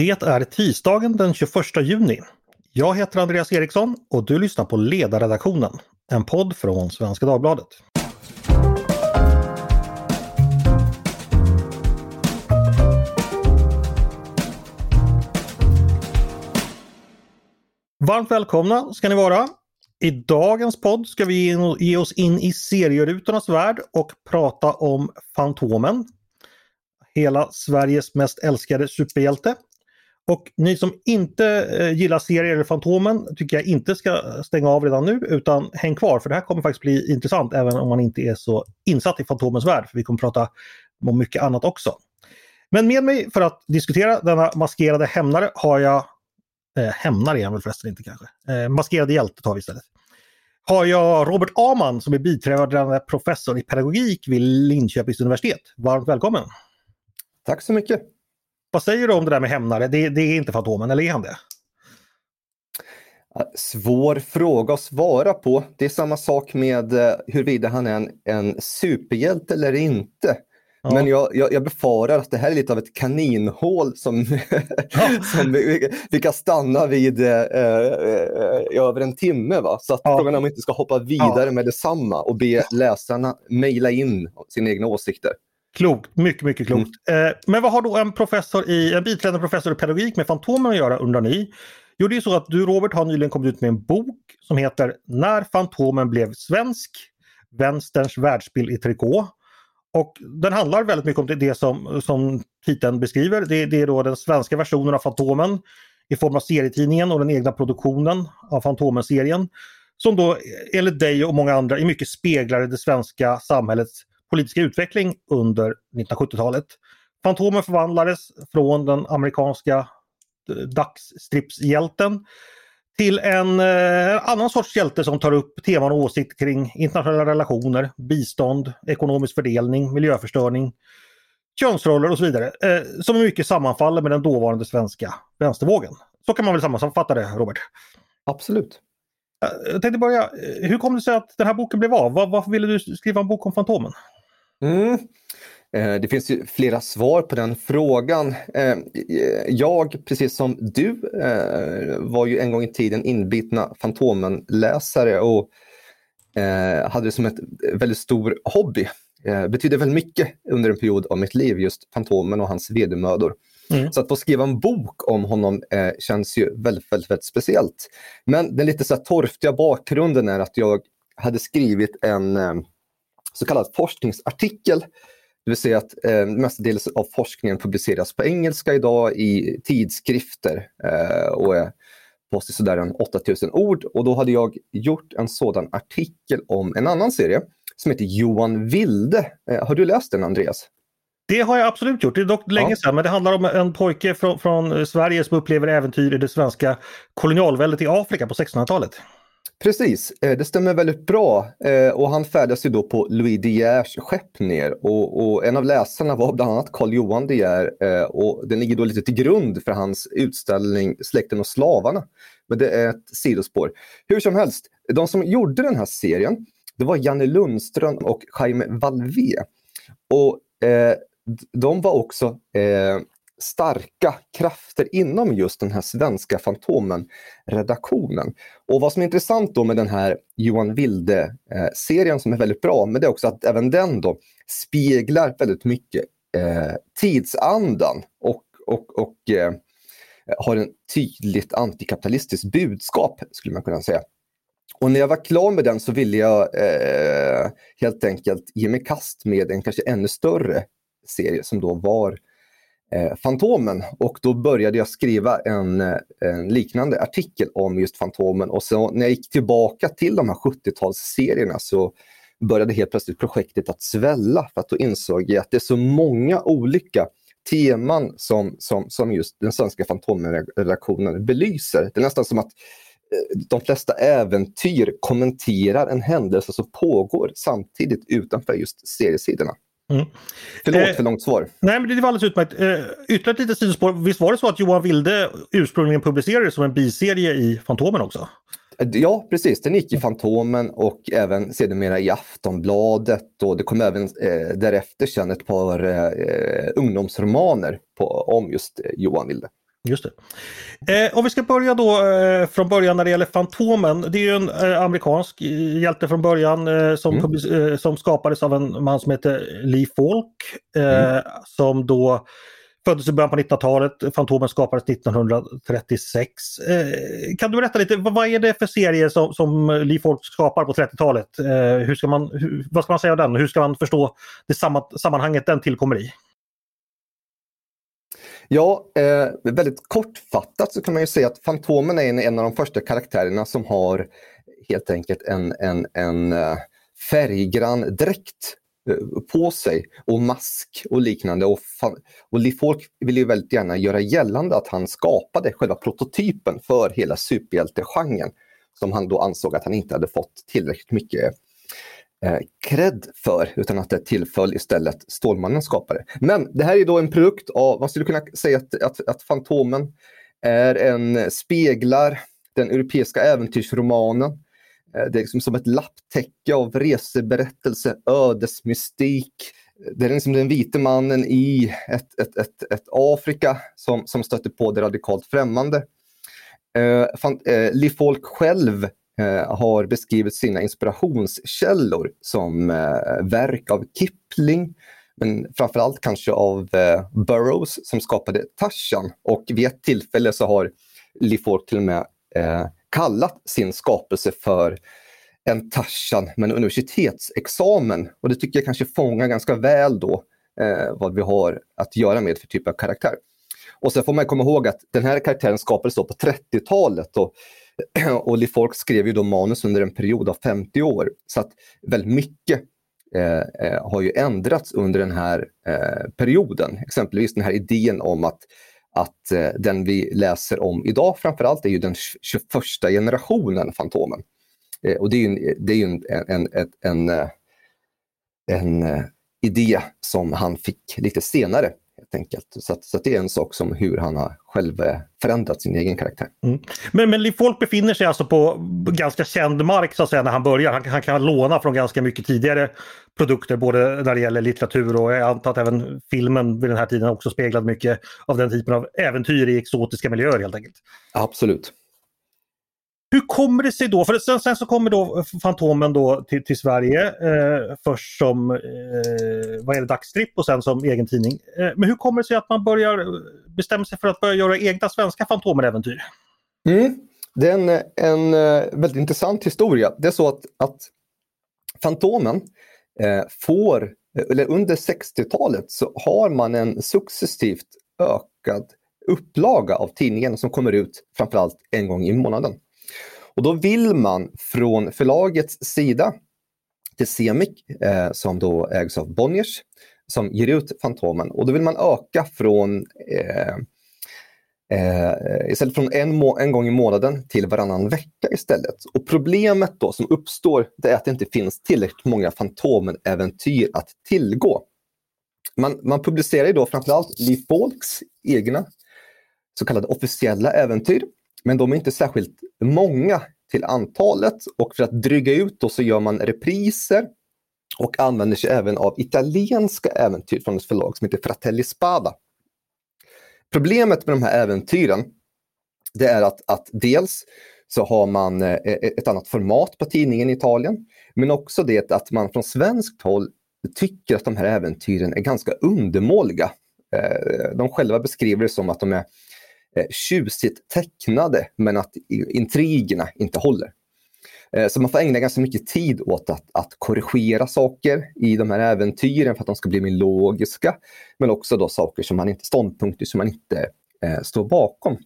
Det är tisdagen den 21 juni. Jag heter Andreas Eriksson och du lyssnar på Ledarredaktionen, en podd från Svenska Dagbladet. Varmt välkomna ska ni vara. I dagens podd ska vi ge oss in i serierutornas värld och prata om Fantomen. Hela Sveriges mest älskade superhjälte. Och ni som inte eh, gillar serier eller Fantomen tycker jag inte ska stänga av redan nu utan häng kvar för det här kommer faktiskt bli intressant även om man inte är så insatt i Fantomens värld. För Vi kommer prata om mycket annat också. Men med mig för att diskutera denna maskerade hämnare har jag Eh, hämnare är han väl förresten inte kanske. Eh, maskerade hjälte tar vi istället. Har jag Robert Aman som är biträdande professor i pedagogik vid Linköpings universitet. Varmt välkommen! Tack så mycket! Vad säger du om det där med hämnare? Det, det är inte Fantomen, eller är han det? Svår fråga att svara på. Det är samma sak med eh, huruvida han är en, en superhjälte eller inte. Ja. Men jag, jag, jag, befarar att det här är lite av ett kaninhål som, ja. som vi, vi, kan stanna vid eh, eh, i över en timme. Va? Så att ja. frågan är om vi inte ska hoppa vidare ja. med detsamma och be läsarna mejla in sina egna åsikter. Klokt, mycket, mycket klokt. Mm. Eh, men vad har då en, professor i, en biträdande professor i pedagogik med Fantomen att göra undrar ni? Jo, det är så att du Robert har nyligen kommit ut med en bok som heter När Fantomen blev svensk, Vänsterns världsbild i trikå. Och den handlar väldigt mycket om det som, som titeln beskriver. Det, det, är då den svenska versionen av Fantomen i form av serietidningen och den egna produktionen av Fantomen-serien. Som då enligt dig och många andra i mycket speglar det svenska samhällets politiska utveckling under 1970-talet. Fantomen förvandlades från den amerikanska eh, dagsstripshjälten till en eh, annan sorts hjälte som tar upp teman och åsikter kring internationella relationer, bistånd, ekonomisk fördelning, miljöförstöring, könsroller och så vidare. Eh, som mycket sammanfaller med den dåvarande svenska vänstervågen. Så kan man väl sammanfatta det, Robert? Absolut. Eh, jag tänkte börja, eh, hur kom det sig att den här boken blev av? Var, varför ville du skriva en bok om Fantomen? Mm. Eh, det finns ju flera svar på den frågan. Eh, jag, precis som du, eh, var ju en gång i tiden inbitna Fantomen-läsare och hade det som ett väldigt stor hobby. Det betydde väldigt mycket under en period av mitt liv, just Fantomen och hans vedermödor. Mm. Så att få skriva en bok om honom känns ju väldigt, väldigt, väldigt, speciellt. Men den lite så torftiga bakgrunden är att jag hade skrivit en så kallad forskningsartikel det vill säga att eh, mestadels av forskningen publiceras på engelska idag i tidskrifter eh, och är på sådär en 8000 ord. Och då hade jag gjort en sådan artikel om en annan serie som heter Johan Vilde. Eh, har du läst den Andreas? Det har jag absolut gjort. Det är dock länge ja. sedan men det handlar om en pojke från, från Sverige som upplever äventyr i det svenska kolonialväldet i Afrika på 1600-talet. Precis, eh, det stämmer väldigt bra. Eh, och han färdas ju då på Louis De Geers skepp ner och, och, en av läsarna var bland annat Carl Johan De Geer eh, och den ligger då lite till grund för hans utställning Släkten och slavarna. Men det är ett sidospår. Hur som helst, de som gjorde den här serien det var Janne Lundström och Jaime Valvé. Och eh, de var också eh, starka krafter inom just den här svenska Fantomen-redaktionen. Och vad som är intressant då med den här Johan Wilde-serien som är väldigt bra, men det är också att även den då speglar väldigt mycket eh, tidsandan och, och, och eh, har en tydligt antikapitalistiskt budskap, skulle man kunna säga. Och när jag var klar med den så ville jag eh, helt enkelt ge mig kast med en kanske ännu större serie som då var eh, Fantomen och då började jag skriva en, eh, en, liknande artikel om just Fantomen och så när jag gick tillbaka till de här 70-talsserierna så började helt plötsligt projektet att svälla för att då insåg jag att det är så många olika teman som, som, som just den svenska Fantomen-redaktionen belyser. Det är nästan som att eh, de flesta äventyr kommenterar en händelse som pågår samtidigt utanför just seriesidorna. Mm. Förlåt eh, för långt svar. Nej, men det var alldeles utmärkt. Eh, ytterligare ett litet sidospår. Visst var det så att Johan Wilde ursprungligen publicerades som en biserie i Fantomen också? Eh, ja, precis. Den gick i Fantomen och även sedermera i Aftonbladet. Och det kom även eh, därefter sen ett par eh, ungdomsromaner på, om just eh, Johan Wilde. Just det. Eh, om vi ska börja då eh, från början när det gäller Fantomen. Det är ju en eh, amerikansk hjälte från början eh, som, mm. som skapades av en man som heter Lee Falk. Mm. Som då föddes i början på 1900-talet. Fantomen skapades 1936. kan du berätta lite, vad är det för serier som, som Lee Falk skapar på 30-talet? hur ska man, hur, vad ska man säga om den? Hur ska man förstå det sammanhanget den tillkommer i? Ja, eh, väldigt kortfattat så kan man ju säga att Fantomen är en, en av de första karaktärerna som har helt enkelt en, en, en eh, färggrann dräkt eh, på sig och mask och liknande. Och, och Lee vill ju väldigt gärna göra gällande att han skapade själva prototypen för hela superhjältegenren som han då ansåg att han inte hade fått tillräckligt mycket eh, för, utan att det tillföll istället Stålmannen skapare. Men det här är då en produkt av, man skulle kunna säga att, att, att Fantomen är en, speglar den europeiska äventyrsromanen. Eh, det är liksom som ett lapptäcke av reseberättelse, ödesmystik. Det är liksom den vite mannen i ett, ett, ett, ett Afrika som, som stöter på det radikalt främmande. Eh, eh, Lee Folk själv Eh, har beskrivit sina inspirationskällor som eh, verk av Kipling, men framförallt kanske av eh, Burroughs som skapade Tarzan. Och vid ett tillfälle så har Lee till och med eh, kallat sin skapelse för en Tarzan med en universitetsexamen. Och det tycker jag kanske fångar ganska väl då eh, vad vi har att göra med för typ av karaktär. Och sen får man komma ihåg att den här karaktären skapades då på 30-talet och och Lee Falk skrev ju då manus under en period av 50 år. Så att väldigt mycket eh, eh, har ju ändrats under den här eh, perioden. Exempelvis den här idén om att, att eh, den vi läser om idag framförallt är ju den 21 generationen Fantomen. Eh, och det är ju, det är ju en, en, en, eh, en, en idé som han fick lite senare helt enkelt. Så, att, så att det är en sak som hur han har själv eh, förändrat sin egen karaktär. Mm. Men, men Folk befinner sig alltså på ganska känd mark så att säga när han börjar. Han, han, kan låna från ganska mycket tidigare produkter både när det gäller litteratur och jag antar att även filmen vid den här tiden också speglade mycket av den typen av äventyr i exotiska miljöer helt enkelt. Absolut. Hur kommer det sig då, för sen, sen så kommer då Fantomen då till, till Sverige eh, först som eh, vad är det, dagstripp och sen som egen tidning. Eh, men hur kommer det sig att man börjar eh, bestämma sig för att börja göra egna svenska Fantomen-äventyr? Mm. Det är en, en eh, väldigt intressant historia. Det är så att, att Fantomen eh, får, eh, eller under 60-talet så har man en successivt ökad upplaga av tidningen som kommer ut framförallt en gång i månaden. Och då vill man från förlagets sida till Semic, eh, som då ägs av Bonniers, som ger ut Fantomen. Och då vill man öka från eh, eh, istället från en, en, gång i månaden till varannan vecka istället. Och problemet då som uppstår det är att det inte finns tillräckligt många Fantomen-äventyr att tillgå. Man, man publicerar då framförallt Lee Folks egna så kallade officiella äventyr men de är inte särskilt många till antalet och för att dryga ut då så gör man repriser och använder sig även av italienska äventyr från ett förlag som heter Fratelli Spada. Problemet med de här äventyren det är att, att dels så har man eh, e, e, ett annat format på tidningen i Italien, men också det att man från svenskt håll tycker att de här äventyren är ganska undermåliga. Eh, de själva beskriver det som att de är Eh, tjusigt tecknade men att intrigerna inte håller. Eh, så man får ägna ganska mycket tid åt att, att korrigera saker i de här äventyren för att de ska bli mer logiska. Men också då saker som man inte, ståndpunkter som man inte eh, står bakom.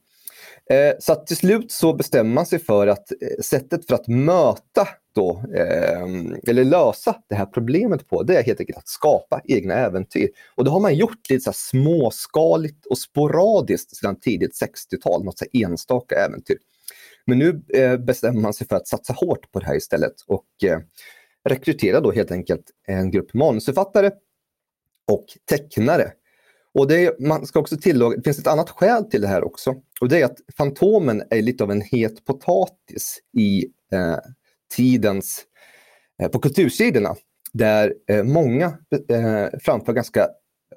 Eh, så att till slut så bestämmer man sig för att eh, sättet för att möta då, eh, eller lösa det här problemet på, det är helt enkelt att skapa egna äventyr. Och det har man gjort lite så småskaligt och sporadiskt sedan tidigt 60-tal, något så enstaka äventyr. Men nu eh, bestämmer man sig för att satsa hårt på det här istället och eh, rekrytera då helt enkelt en grupp manusförfattare och tecknare och det, man ska också tillägga, det finns ett annat skäl till det här också. Och det är att Fantomen är lite av en het potatis i eh, tidens, eh, på kultursidorna. Där eh, många eh, framför ganska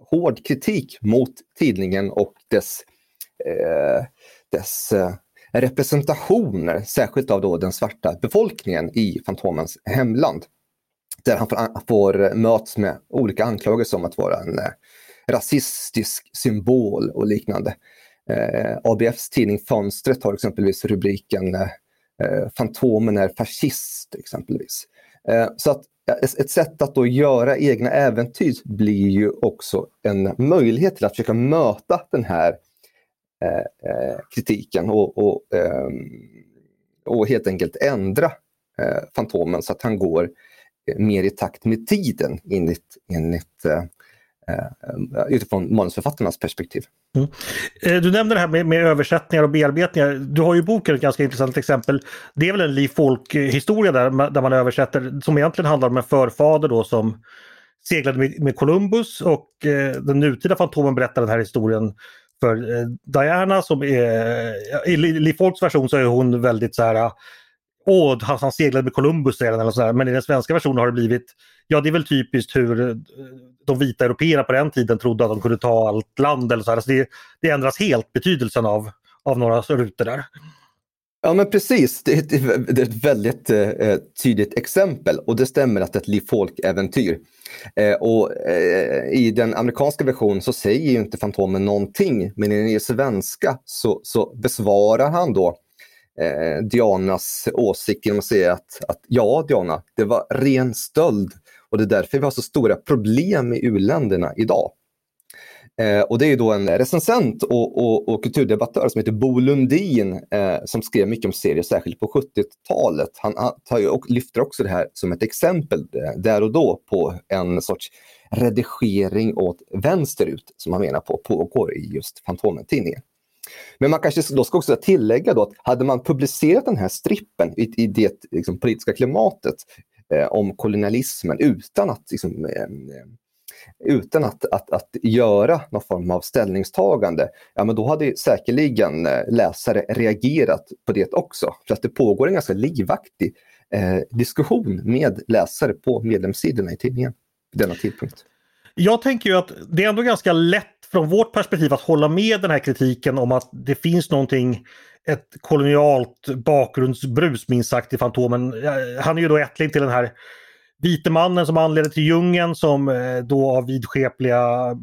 hård kritik mot tidningen och dess eh, dess eh, representationer, särskilt av då den svarta befolkningen i Fantomens hemland. Där han får, får möts med olika anklagelser om att vara en eh, rasistisk symbol och liknande. Eh, ABFs tidning Fönstret har exempelvis rubriken eh, Fantomen är fascist exempelvis. Eh, så att ett sätt att då göra egna äventyr blir ju också en möjlighet till att försöka möta den här eh, eh kritiken och, och, eh, och, helt enkelt ändra eh, Fantomen så att han går eh, mer i takt med tiden enligt, enligt Eh, Eh, utifrån manusförfattarnas perspektiv. Mm. Eh, du nämnde det här med, med, översättningar och bearbetningar. Du har ju boken ett ganska intressant exempel. Det är väl en Liv Folk-historia där, där man översätter som egentligen handlar om en förfader då som seglade med, med Columbus och eh, den nutida Fantomen berättar den här historien för eh, Diana som är, i Liv Folks version så är hon väldigt så här Åh, han, seglade med Columbus eller så men i den svenska versionen har det blivit Ja, det är väl typiskt hur eh, de vita européerna på den tiden trodde att de kunde ta allt land. Eller så här. Så det, det ändras helt betydelsen av, av några rutor där. Ja men precis, det är ett, det är ett väldigt eh, tydligt exempel och det stämmer att det är ett Liv Folk-äventyr. Eh, och eh, I den amerikanska versionen så säger ju inte Fantomen någonting men i den svenska så, så besvarar han då eh, Dianas åsikt genom att säga att, att ja Diana, det var ren stöld och det är därför vi har så stora problem i u-länderna idag. Eh, och det är då en recensent och, och, och kulturdebattör som heter Bo Lundin eh, som skrev mycket om serier, särskilt på 70-talet. Han, tar och lyfter också det här som ett exempel eh, där och då på en sorts redigering åt vänsterut som han menar på pågår i just Fantomen-tidningen. Men man kanske då ska också tillägga då att hade man publicerat den här strippen i, i det liksom, politiska klimatet eh, om kolonialismen utan att, liksom, eh, utan att, att, att göra någon form av ställningstagande, ja men då hade säkerligen eh, läsare reagerat på det också. För att det pågår en ganska livaktig eh, diskussion med läsare på medlemssidorna i tidningen vid denna tidpunkt. Jag tänker ju att det är ändå ganska lätt från vårt perspektiv att hålla med den här kritiken om att det finns någonting, ett kolonialt bakgrundsbrus minst sagt i Fantomen. Han är ju då ättling till den här vite mannen som anleder till djungeln som eh, då av vidskepliga,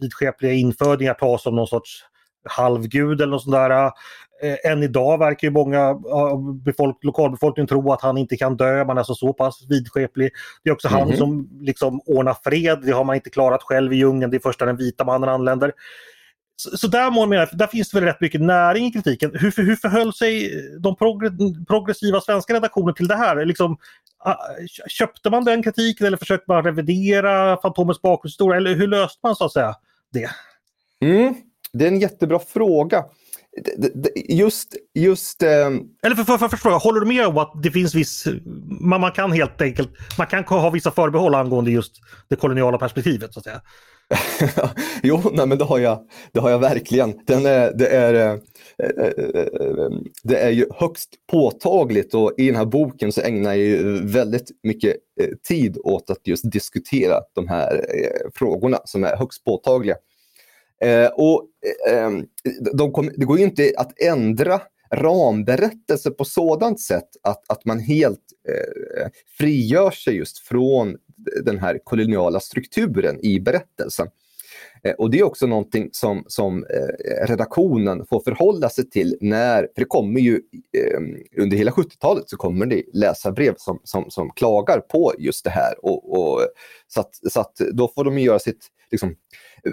vidskepliga infödingar tas som någon sorts halvgud eller något sånt där. Eh, än idag verkar ju många av befolk lokalbefolkningen tro att han inte kan dö, man är alltså så pass vidskeplig. Det är också mm -hmm. han mhm. som liksom ordnar fred, det har man inte klarat själv i djungeln, det är först när den vita mannen anländer. Så, så där, man, där finns det väl rätt mycket näring i kritiken. Hur, hur förhöll sig de progressiva svenska redaktionerna till det här? Liksom, köpte man den kritiken eller försökte man revidera Fantomens bakgrundshistoria? Eller hur löste man så att säga det? Mm, det är en jättebra fråga just... just ähm... Eller för, för, för, för fråga, håller du med om att det finns viss... Man, man kan helt enkelt man kan ha vissa förbehåll angående just det koloniala perspektivet så att säga? jo, nej, men det har jag, det har jag verkligen. Den är, det, är, äh, äh, det är ju högst påtagligt och i den här boken så ägnar jag ju väldigt mycket tid åt att just diskutera de här frågorna som är högst påtagliga. Eh, och, eh, ehm, de kom, det går ju inte att ändra ramberättelser på sådant sätt att, att man helt eh, frigör sig just från den här koloniala strukturen i berättelsen. Eh, och det är också någonting som, som eh, redaktionen får förhålla sig till när, för det kommer ju eh, under hela 70-talet så kommer det läsarbrev som, som, som klagar på just det här. Och, och så, att, så att då får de göra sitt liksom,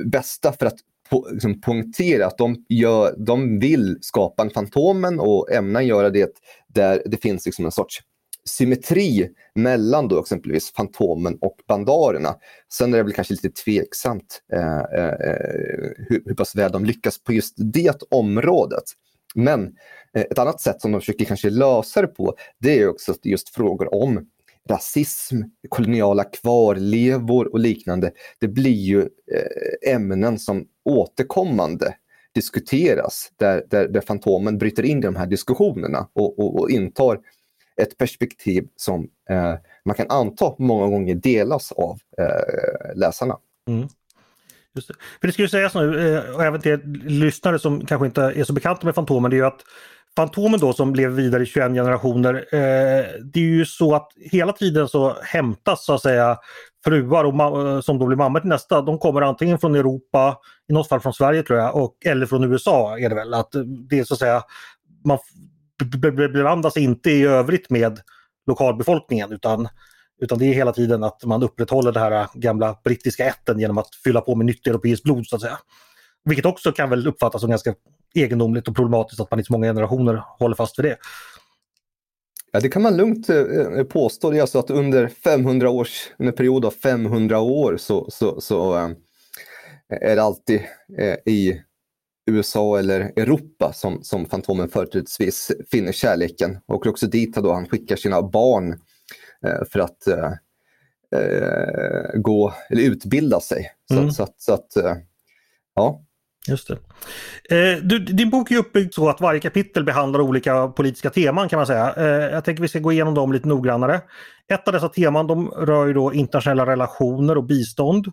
bästa för att po liksom poängtera att de, gör, de vill skapa en Fantomen och ämnar göra det där det finns liksom en sorts symmetri mellan då exempelvis Fantomen och Bandarerna. Sen är det väl kanske lite tveksamt eh, eh, hur, hur pass väl de lyckas på just det området. Men eh, ett annat sätt som de försöker kanske lösa det på, det är också just frågor om rasism, koloniala kvarlevor och liknande. Det blir ju eh, ämnen som återkommande diskuteras där, där, där Fantomen bryter in i de här diskussionerna och, och, och intar ett perspektiv som eh, man kan anta många gånger delas av eh, läsarna. Mm. Just det. För det ska ju sägas nu, eh, och även till lyssnare som kanske inte är så bekanta med Fantomen, det är ju att Fantomen då som lever vidare i 21 generationer, eh, det är ju så att hela tiden så hämtas så att säga fruar och eh, som då blir mamma till nästa, de kommer antingen från Europa, i något fall från Sverige tror jag, och, eller från USA är det väl. Att eh, det är så att säga, man blandas inte i övrigt med lokalbefolkningen utan, utan det är hela tiden att man upprätthåller det här eh, gamla brittiska ätten genom att fylla på med nytt europeiskt blod så att säga. Vilket också kan väl uppfattas som ganska egendomligt och problematiskt att man i så många generationer håller fast vid det. Ja, det kan man lugnt eh, påstå. Det är alltså att under 500 års, en period av 500 år så, så, så äh, är det alltid äh, i USA eller Europa som, som Fantomen företrädesvis finner kärleken. Och också dit då han skickar sina barn för att gå eller utbilda sig. Mm. Så, så, så att ja, Just det. Eh, du, din bok är uppbyggd så att varje kapitel behandlar olika politiska teman kan man säga. Eh, jag tänker vi ska gå igenom dem lite noggrannare. Ett av dessa teman de rör ju då internationella relationer och bistånd.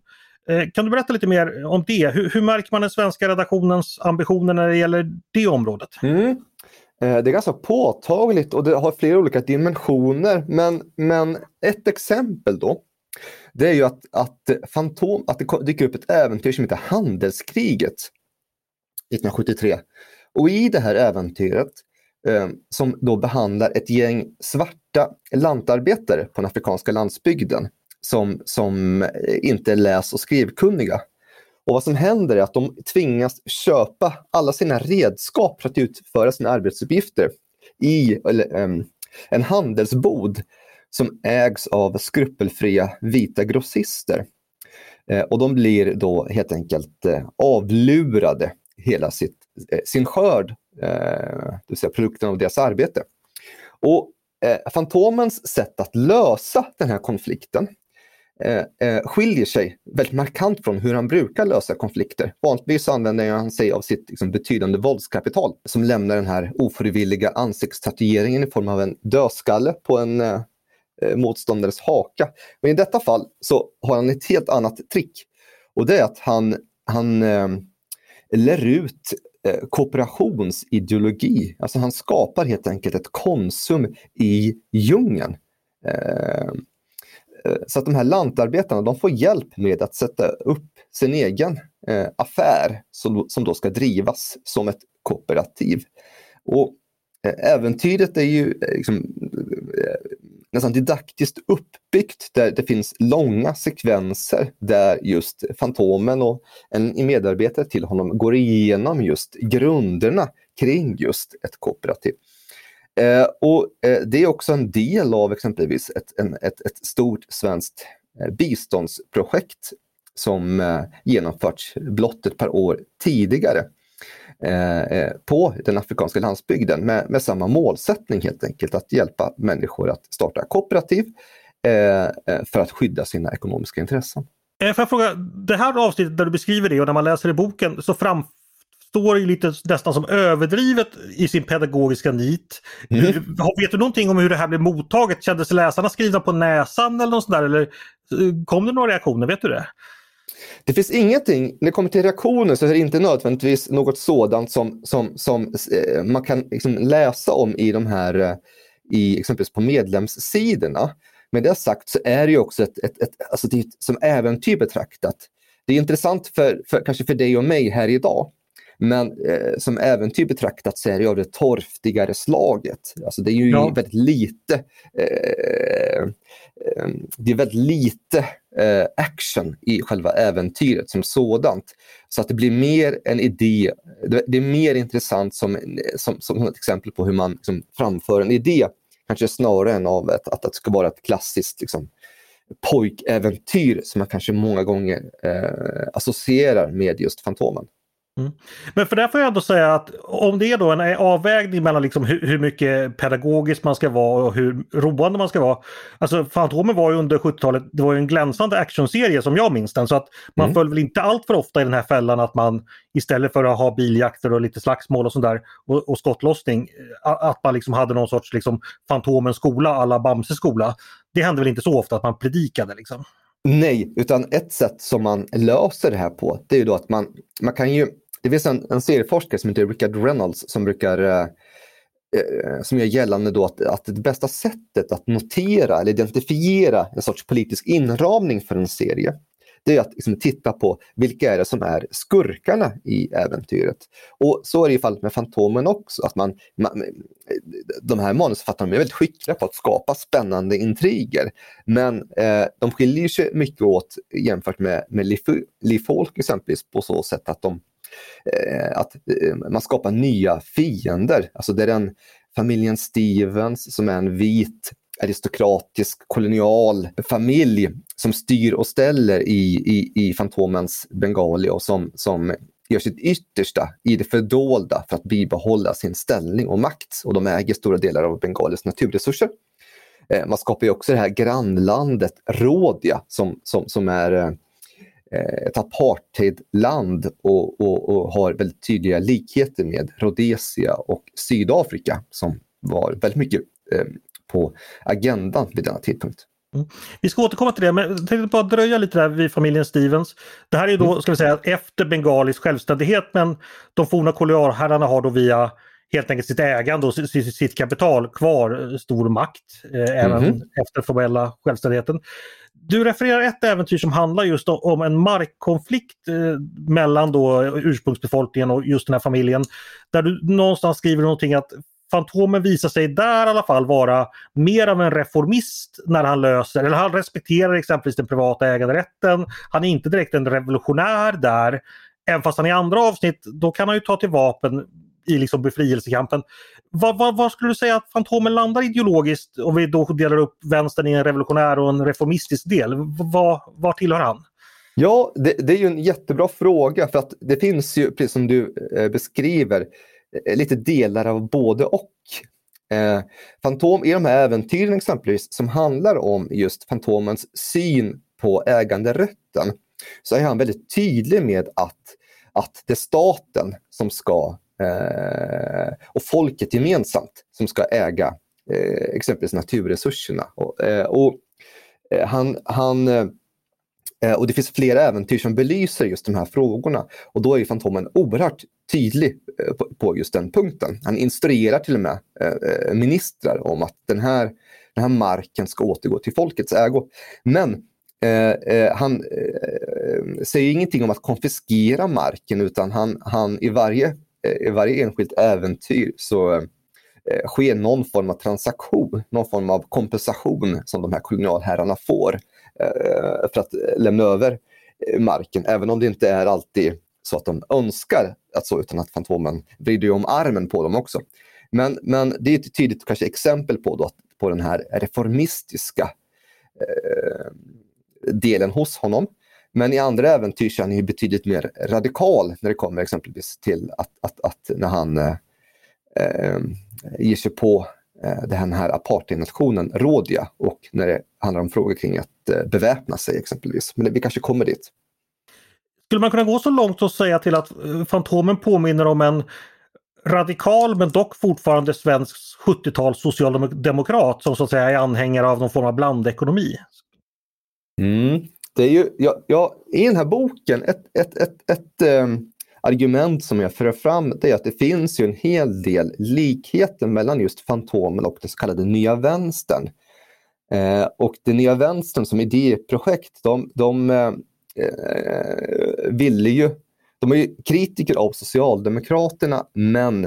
Eh, kan du berätta lite mer om det? Hur, hur, märker man den svenska redaktionens ambitioner när det gäller det området? Mm. Eh, det är ganska påtagligt och det har flera olika dimensioner. Men, men ett exempel då det är ju att, att, Fantom, att det dyker upp ett äventyr som heter Handelskriget. 1973. Och i det här äventyret eh, som då behandlar ett gäng svarta lantarbetare på den afrikanska landsbygden som, som eh, inte är läs och skrivkunniga. Och vad som händer är att de tvingas köpa alla sina redskap för att utföra sina arbetsuppgifter i eller, um, en handelsbod som ägs av skrupelfria vita grossister. Eh, och de blir då helt enkelt eh, avlurade hela sitt, eh, sin skörd, eh, det vill säga produkten av deras arbete. Och eh, Fantomens sätt att lösa den här konflikten skiljer sig väldigt markant från hur han brukar lösa konflikter. Vanligtvis använder han sig av sitt liksom, betydande våldskapital som lämnar den här ofrivilliga ansiktstatueringen i form av en dödskalle på en motståndares haka. Men i detta fall så har han ett helt annat trick. Och det är att han, han eh, lär ut eh, kooperationsideologi. Alltså han skapar helt enkelt ett konsum i djungeln. Ehm, eh, så att de här lantarbetarna de får hjälp med att sätta upp sin egen eh, affär som, som då ska drivas som ett kooperativ. Och eh, Äventyret är ju eh, liksom, eh, nästan didaktiskt uppbyggt där det finns långa sekvenser där just Fantomen och en medarbetare till honom går igenom just grunderna kring just ett kooperativ. Eh, och eh, Det är också en del av exempelvis ett, en, ett, ett stort svenskt eh, biståndsprojekt som eh, genomförts blott ett par år tidigare. Eh, eh, på den afrikanska landsbygden med, med, samma målsättning helt enkelt, att hjälpa människor att starta kooperativ eh, för att skydda sina ekonomiska intressen. Får jag fråga, det här avsnittet där du beskriver det och när man läser i boken så framstår det lite nästan som överdrivet i sin pedagogiska nit. Mm. Vet du någonting om hur det här blev mottaget? Kändes läsarna skrivna på näsan eller något sånt där? Eller kom det några reaktioner? Vet du det? Det finns ingenting, när det kommer till reaktioner så är det inte nödvändigtvis något sådant som, som, som eh, man kan liksom läsa om i de här, eh, i, exempelvis på medlemssidorna. Med det sagt så är det ju också ett, ett, ett, alltså det som äventyr betraktat. Det är intressant för, för, kanske för dig och mig här idag. Men eh, som äventyr betraktat så är det av det torftigare slaget. Alltså det är ju ja. väldigt lite eh, eh, det är väldigt lite eh, action i själva äventyret som sådant. Så att det blir mer en idé, det är mer intressant som, som, som ett exempel på hur man liksom, framför en idé, kanske snarare än av ett, att det ska vara ett klassiskt liksom, pojkäventyr som man kanske många gånger eh, associerar med just Fantomen. Mm. Men för det får jag ändå säga att om det är då en avvägning mellan liksom hur, hur, mycket pedagogiskt man ska vara och hur roande man ska vara. Alltså Fantomen var ju under 70-talet, det var ju en glänsande actionserie som jag minns den. Så att man mm. föll väl inte allt för ofta i den här fällan att man istället för att ha biljakter och lite slagsmål och sånt där och, och skottlossning, att man liksom hade någon sorts liksom Fantomens skola alla Bamses skola. Det hände väl inte så ofta att man predikade liksom? Nej, utan ett sätt som man löser det här på, det är ju då att man, man kan ju, det finns en, en serieforskare som heter Richard Reynolds som brukar eh, eh, som gör gällande då att, att det bästa sättet att notera eller identifiera en sorts politisk inramning för en serie, det är att liksom titta på vilka är det som är skurkarna i äventyret. Och så är det i fallet med Fantomen också, att man, man de här manusförfattarna är väldigt skickliga på att skapa spännande intriger. Men eh, de skiljer sig mycket åt jämfört med, med Lee Folk exempelvis på så sätt att de Eh, att eh, man skapar nya fiender. Alltså det är den familjen Stevens som är en vit aristokratisk kolonial familj som styr och ställer i, i, i Fantomens Bengali och som, som gör sitt yttersta i det fördolda för att bibehålla sin ställning och makt. Och de äger stora delar av Bengalis naturresurser. Eh, man skapar ju också det här grannlandet Rhodia som, som, som är ett apartheidland och, och, och, har väldigt tydliga likheter med Rhodesia och Sydafrika som var väldigt mycket eh, på agendan vid denna tidpunkt. Mm. Vi ska återkomma till det, men jag tänkte bara dröja lite där vid familjen Stevens. Det här är då, mm. ska vi säga, efter Bengalis självständighet men de forna kolonialherrarna har då via helt enkelt sitt ägande och sitt, sitt kapital kvar stor makt eh, även mm. efter formella självständigheten. Du refererar ett äventyr som handlar just om en markkonflikt eh, mellan då ursprungsbefolkningen och just den här familjen. Där du någonstans skriver någonting att Fantomen visar sig där i alla fall vara mer av en reformist när han löser, eller han respekterar exempelvis den privata äganderätten. Han är inte direkt en revolutionär där. Även fast han i andra avsnitt, då kan han ju ta till vapen i liksom befrielsekampen. Vad, va, va skulle du säga att Fantomen landar ideologiskt om vi då delar upp vänstern i en revolutionär och en reformistisk del? Va, var tillhör han? Ja, det, det, är ju en jättebra fråga för att det finns ju, precis som du eh, beskriver, eh, lite delar av både och. Eh, Fantom i de här äventyren exempelvis som handlar om just Fantomens syn på äganderätten så är han väldigt tydlig med att, att det är staten som ska eh, och folket gemensamt som ska äga eh, exempelvis naturresurserna. Och, eh, och eh, han, han Eh, och det finns flera äventyr som belyser just de här frågorna. Och då är Fantomen oerhört tydlig eh, på just den punkten. Han instruerar till och med eh, ministrar om att den här, den här marken ska återgå till folkets ägo. Men eh, eh han eh, säger ingenting om att konfiskera marken utan han, han i, varje, Eh, i varje enskilt äventyr så eh, sker någon form av transaktion, någon form av kompensation som de här kolonialherrarna får eh, för att lämna över marken, även om det inte är alltid så att de önskar att så, utan att Fantomen vrider om armen på dem också. Men, men det är ett tydligt kanske exempel på, då, på den här reformistiska eh, delen hos honom. Men i andra äventyr så är han ju betydligt mer radikal när det kommer exempelvis till att, att, att när han eh, eh ger sig på Eh, den här apartheidnationen Rhodia och när det handlar om frågor kring att eh, beväpna sig exempelvis. Men vi kanske kommer dit. Skulle man kunna gå så långt och säga till att Fantomen påminner om en radikal men dock fortfarande svensk 70-tals socialdemokrat som så att säga är anhängare av någon form av blandekonomi? Mm. Det är ju, ja, ja, I den här boken, ett, ett, ett, ett um argument som jag för fram det är att det finns ju en hel del likheter mellan just Fantomen och den så kallade Nya Vänstern. Eh, och den Nya Vänstern som idéprojekt, de, de eh, eh, ville ju, de är ju kritiker av Socialdemokraterna men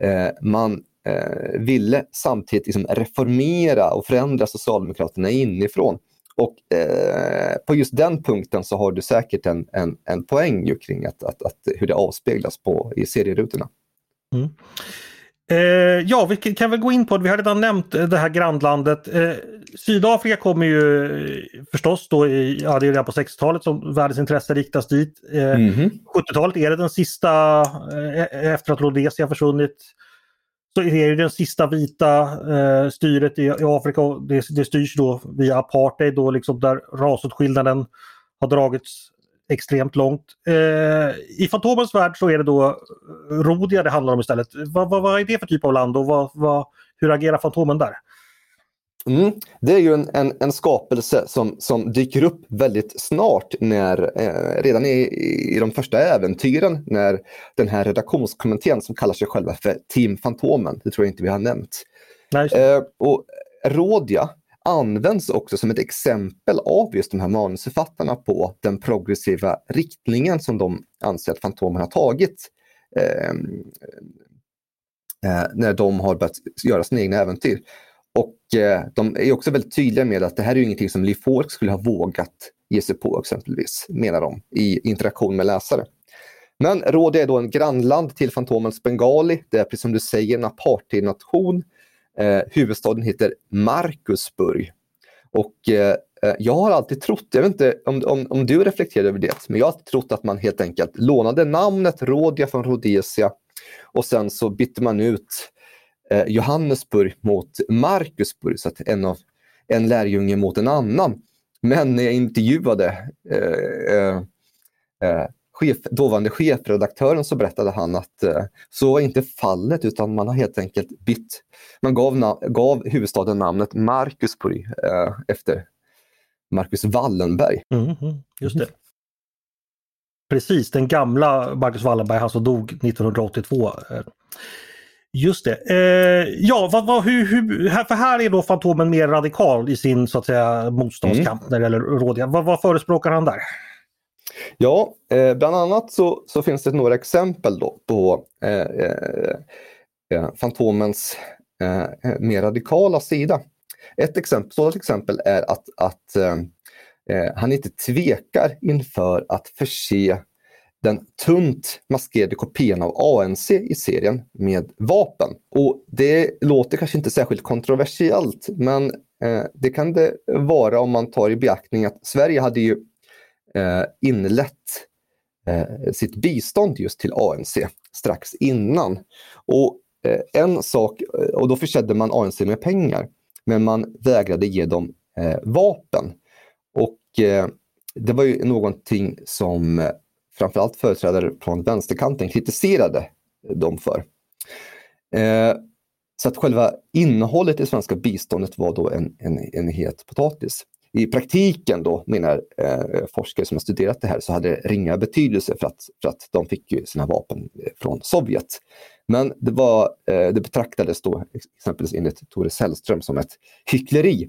eh, man eh, ville samtidigt liksom reformera och förändra Socialdemokraterna inifrån. Och eh, på just den punkten så har du säkert en, en, en poäng ju kring att, att, att, hur det avspeglas på, i serierutorna. Mm. Eh, ja, vi kan väl gå in på det. Vi har redan nämnt det här grannlandet. Eh, Sydafrika kommer ju eh, förstås då, i, ja det är redan på 60-talet som världens intresse riktas dit. Mm -hmm. 70-talet är det den sista, eh, efter att Rhodesia försvunnit, så är det den sista vita eh, styret i, i Afrika och det, det styrs då via apartheid då liksom där rasåtskillnaden har dragits extremt långt. Eh, I Fantomens värld så är det då eh, Rhodia det handlar om istället. Vad, va, vad är det för typ av land och va, hur agerar Fantomen där? Mm. Det är ju en, en, en, skapelse som, som dyker upp väldigt snart, när, eh, redan i, i de första äventyren, när den här redaktionskommittén som kallar sig själva för Team Fantomen, det tror jag inte vi har nämnt. Eh, och Rådia används också som ett exempel av just de här manusförfattarna på den progressiva riktningen som de anser att Fantomen har tagit eh, eh, när de har börjat göra sina egna äventyr. Och eh, de är också väldigt tydliga med att det här är ingenting som Lee Falk skulle ha vågat ge sig på exempelvis, menar de, i interaktion med läsare. Men Rhodia är då en grannland till Fantomens Bengali. Det är precis som du säger en apartheidnation. Eh, huvudstaden heter Markusburg. Och eh, eh, jag har alltid trott, jag vet inte om, om, om du reflekterar över det, men jag har alltid trott att man helt enkelt lånade namnet Rhodia från Rhodesia och sen så bytte man ut eh, Johannesburg mot Markusburg, så att en, av, en lärjunge mot en annan. Men när jag intervjuade eh, eh, eh, chef, dåvarande chefredaktören så berättade han att eh, så var inte fallet utan man har helt enkelt bytt. Man gav, gav huvudstaden namnet Markusburg eh, efter Marcus Wallenberg. Mm, mm, just det. Precis, den gamla Marcus Wallenberg, han som dog 1982. Just det. Eh, ja, vad, vad, hur, hur, för här är då Fantomen mer radikal i sin så att säga motståndskamp mm. gäller rådiga. Vad, vad förespråkar han där? Ja, eh, bland annat så, så, finns det några exempel då på eh, eh, eh Fantomens eh, mer radikala sida. Ett exempel, sådant exempel är att, att han inte tvekar inför att förse den tunt maskerade kopian av ANC i serien med vapen. Och Det låter kanske inte särskilt kontroversiellt, men eh, det kan det vara om man tar i beaktning att Sverige hade ju eh, inlett eh, sitt bistånd just till ANC strax innan. Och eh, en sak, eh, och då försedde man ANC med pengar, men man vägrade ge dem eh, vapen. Och eh, det var ju någonting som framförallt företrädare från vänsterkanten kritiserade dem för. Eh, så att själva innehållet i svenska biståndet var då en, en, en het potatis. I praktiken då, menar eh, forskare som har studerat det här, så hade det ringa betydelse för att, för att de fick ju sina vapen från Sovjet. Men det, var, eh, det betraktades då exempelvis enligt Tore Sällström som ett hyckleri.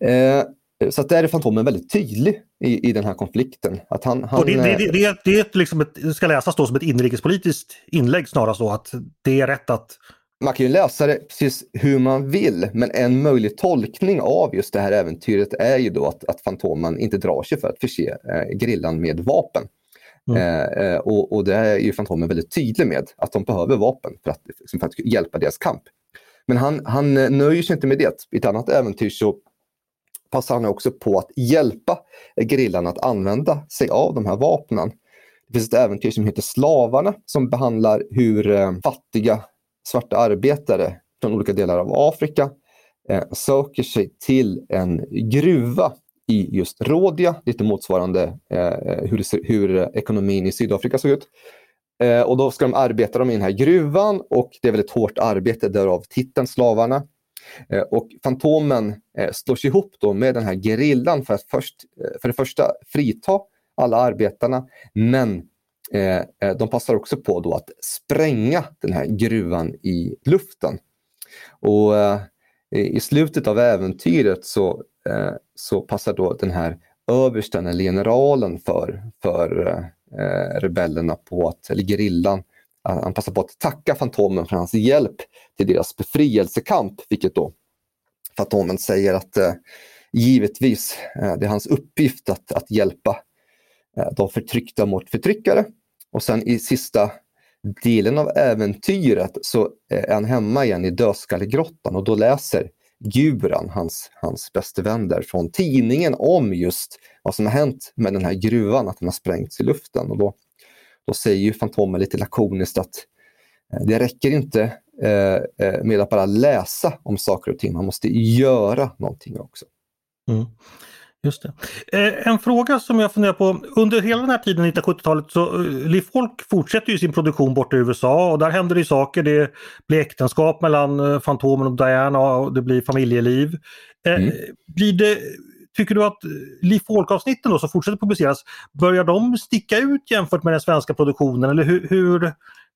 Eh, Eh, så där är Fantomen väldigt tydlig i, i den här konflikten. Att han, han, det, det, det, det, är liksom ett, ska läsas då som ett inrikespolitiskt inlägg snarast då, att det är rätt att man kan ju läsa det precis hur man vill, men en möjlig tolkning av just det här äventyret är ju då att, att Fantomen inte drar sig för att förse eh, grillan med vapen. Mm. Eh, eh och, och, det är ju Fantomen väldigt tydlig med, att de behöver vapen för att, för att hjälpa deras kamp. Men han, han nöjer sig inte med det. I ett annat äventyr så passar han också på att hjälpa grillarna att använda sig av de här vapnen. Det finns ett äventyr som heter Slavarna som behandlar hur eh, fattiga svarta arbetare från olika delar av Afrika eh, söker sig till en gruva i just Rhodia, lite motsvarande eh, hur, ser, hur, ekonomin i Sydafrika såg ut. Och då ska de arbeta de i den här gruvan och det är väldigt hårt arbete, därav titeln Slavarna. Eh, och Fantomen eh, slås ihop då med den här gerillan för att först, eh, för det första frita alla arbetarna, men de passar också på då att spränga den här gruvan i luften. Och i slutet av äventyret så, så passar då den här översten eller generalen för, för rebellerna på att, eller gerillan, han passar på att tacka Fantomen för hans hjälp till deras befrielsekamp, vilket då Fantomen säger att eh, givetvis eh, det är hans uppgift att, att hjälpa eh, de förtryckta mot förtryckare. Och sen i sista delen av äventyret så är han hemma igen i Dödskallegrottan och då läser Guran, hans, hans bäste vän där, från tidningen om just vad som har hänt med den här gruvan, att den har sprängts i luften. Och då då säger ju Fantomen lite lakoniskt att eh, det räcker inte eh, eh, med att bara läsa om saker och ting, man måste göra någonting också. Mm. Just det. Eh, en fråga som jag funderar på. Under hela den här tiden, 1970-talet, så Liv Folk fortsätter ju sin produktion borta i USA och där händer det saker. Det blir äktenskap mellan Fantomen och Diana och det blir familjeliv. Eh, mm. Blir det, tycker du att eh, Liv Folk-avsnitten som fortsätter publiceras, börjar de sticka ut jämfört med den svenska produktionen? Eller hur, hur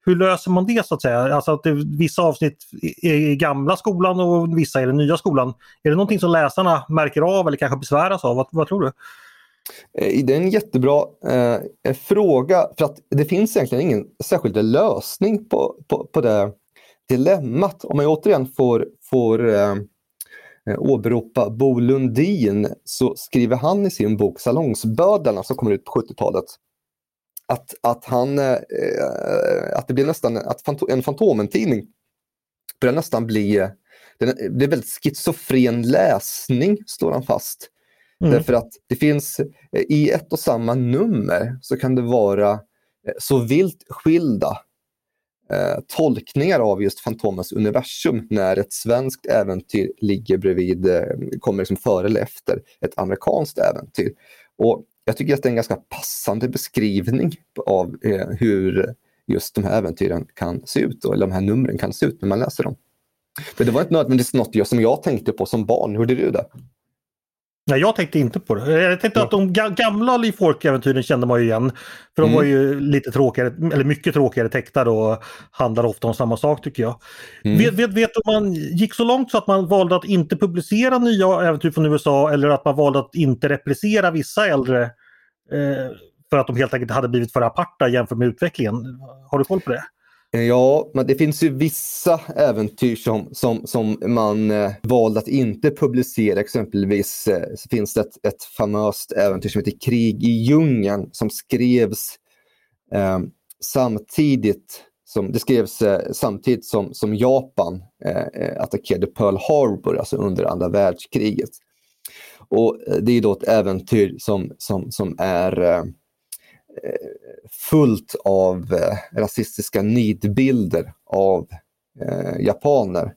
hur löser man det så att säga? Alltså att det, vissa avsnitt är i gamla skolan och vissa är i den nya skolan. Är det någonting som läsarna märker av eller kanske besväras av? Vad, vad tror du? Eh, det är en jättebra eh, fråga för att det finns egentligen ingen särskild lösning på, på, på det dilemmat. Om jag återigen får, får eh, åberopa Bo Lundin så skriver han i sin bok Salongsbödarna som kommer ut på 70-talet att, att, han, eh, att det blir nästan, att en Fantomen-tidning börjar nästan bli, den, det är väldigt schizofren läsning, står han fast. Mm. Därför att det finns i ett och samma nummer så kan det vara eh, så vilt skilda eh, tolkningar av just Fantomens universum när ett svenskt äventyr ligger bredvid, eh, kommer liksom före eller efter ett amerikanskt äventyr. Och jag tycker att det är en ganska passande beskrivning av eh, hur just de här äventyren kan se ut, eller de här numren kan se ut när man läser dem. Men det var inte nödvändigtvis något som jag tänkte på som barn. Hur gjorde du det? Nej, jag tänkte inte på det. Jag tänkte ja. att de gamla Leaf Fork-äventyren kände man ju igen. För de mm. var ju lite tråkigare, eller mycket tråkigare tecknade och handlar ofta om samma sak tycker jag. Mm. Vet, vet, vet om man gick så långt så att man valde att inte publicera nya äventyr från USA eller att man valde att inte reprisera vissa äldre eh, för att de helt enkelt hade blivit för aparta jämfört med utvecklingen? Har du koll på det? Eh, ja, men det finns ju vissa äventyr som, som, som man eh, valde att inte publicera. Exempelvis eh, så finns det ett, ett famöst äventyr som heter Krig i djungeln som skrevs eh, samtidigt som, det skrevs eh, samtidigt som, som Japan eh, eh attackerade Pearl Harbor, alltså under andra världskriget. Och eh, det är då ett äventyr som, som, som är eh, fullt av eh, rasistiska nidbilder av eh, japaner.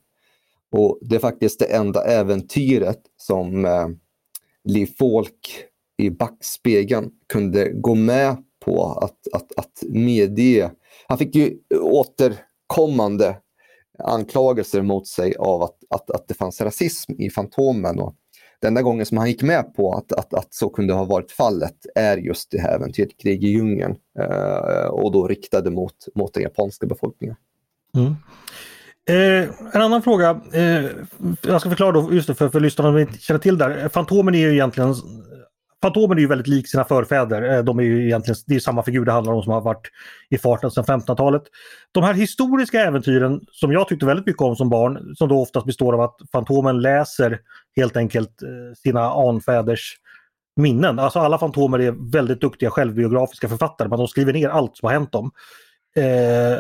Och det är faktiskt det enda äventyret som eh, Liv Falk i backspegeln kunde gå med på att, att, att medge. Han fick ju återkommande anklagelser mot sig av att, att, att det fanns rasism i Fantomen. Och den enda gången som han gick med på att, att, att så kunde ha varit fallet är just det här äventyret Krig i djungeln eh, och då riktade mot, mot den japanska befolkningen. Mm. Eh, en annan fråga, eh, jag ska förklara då just det för, för lyssnarna som inte känner till det här. Fantomen är ju egentligen Fantomen är ju väldigt lik sina förfäder. Eh, de är ju egentligen, det är samma figur det handlar om som har varit i farten sedan 1500-talet. De här historiska äventyren som jag tyckte väldigt mycket om som barn, som då oftast består av att Fantomen läser helt enkelt eh, sina anfäders minnen. Alltså alla Fantomer är väldigt duktiga självbiografiska författare, men de skriver ner allt som har hänt dem. Eh,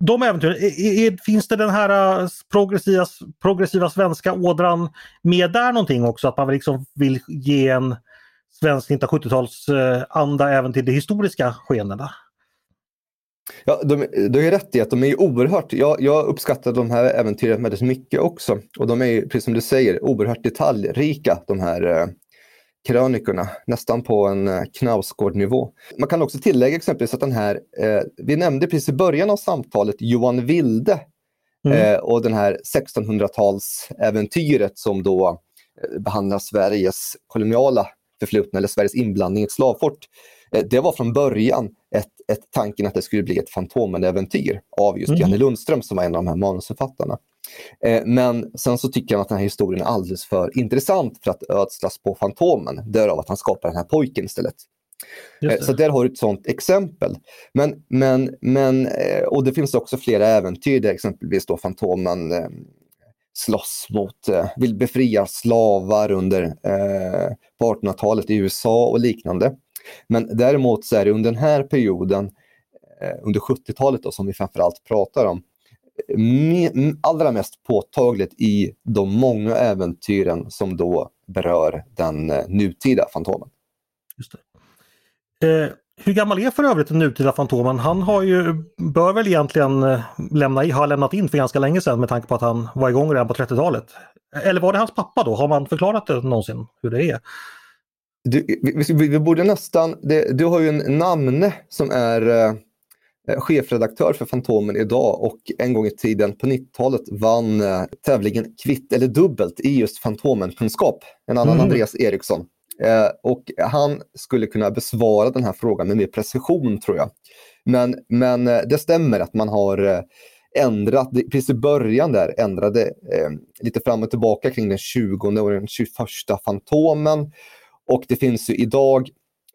de äventyren, är, är, finns det den här eh, progressiva, progressiva svenska ådran med där någonting också? Att man liksom vill ge en svensk 1970-talsanda eh, även till de historiska skeendena? Ja, de, du har rätt i att de är oerhört, jag, jag uppskattar de här äventyren väldigt mycket också. Och de är, precis som du säger, oerhört detaljrika de här uh, krönikorna, nästan på en eh, Knausgård-nivå. Man kan också tillägga exempelvis att den här, eh, vi nämnde precis i början av samtalet Johan Wilde mm. eh, och den här 1600-talsäventyret som då eh, behandlar Sveriges koloniala förflutna eller Sveriges inblandning i ett slavfort. Eh, det var från början ett, ett tanken att det skulle bli ett Fantomen-äventyr av just mm. Janne Lundström som var en av de här manusförfattarna. Eh, men sen så tycker han att den här historien är alldeles för intressant för att ödslas på Fantomen. Därav att han skapar den här pojken istället. Eh, så där har du ett sånt exempel. Men, men, men, och det finns också flera äventyr där exempelvis då Fantomen slåss mot, vill befria slavar under eh, på 1800-talet i USA och liknande. Men däremot så är det under den här perioden, eh, under 70-talet då, som vi framförallt pratar om, allra mest påtagligt i de många äventyren som då berör den eh, nutida Fantomen. Just eh, hur gammal är för övrigt den nutida Fantomen? Han har ju, bör väl egentligen eh, lämna, ha lämnat in för ganska länge sedan med tanke på att han var igång redan på 30-talet. Eller var det hans pappa då? Har man förklarat det någonsin hur det är? Du, vi, vi, vi, borde nästan, det, du har ju en namne som är eh, chefredaktör för Fantomen idag och en gång i tiden på 90-talet vann eh, tävlingen kvitt eller dubbelt i just Fantomen-kunskap. En annan mm. Andreas Eriksson. Eh, och han skulle kunna besvara den här frågan med mer precision tror jag. Men, men eh, det stämmer att man har eh, ändrat, precis i början där, ändrade eh, lite fram och tillbaka kring den 20 och den 21 Fantomen. Och det finns ju idag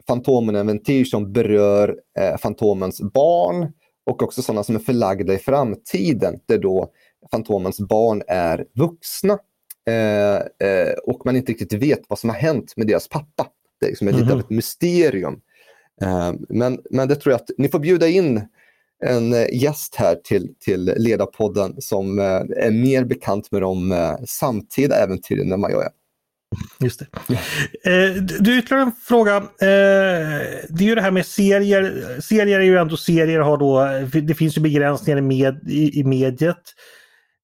Fantomen-äventyr som berör eh, Fantomens barn och också sådana som är förlagda i framtiden där då Fantomens barn är vuxna eh, eh, och man inte riktigt vet vad som har hänt med deras pappa. Det är liksom mm -hmm. lite av mhm. ett mysterium. Eh, men, men det tror jag att ni får bjuda in en eh, gäst här till, till Ledarpodden som eh, är mer bekant med de samtida äventyren än vad jag är. Just det. Eh, du, ytterligare en fråga. Eh, det är ju det här med serier. Serier är ju ändå serier, har då, det finns ju begränsningar med, i, i mediet.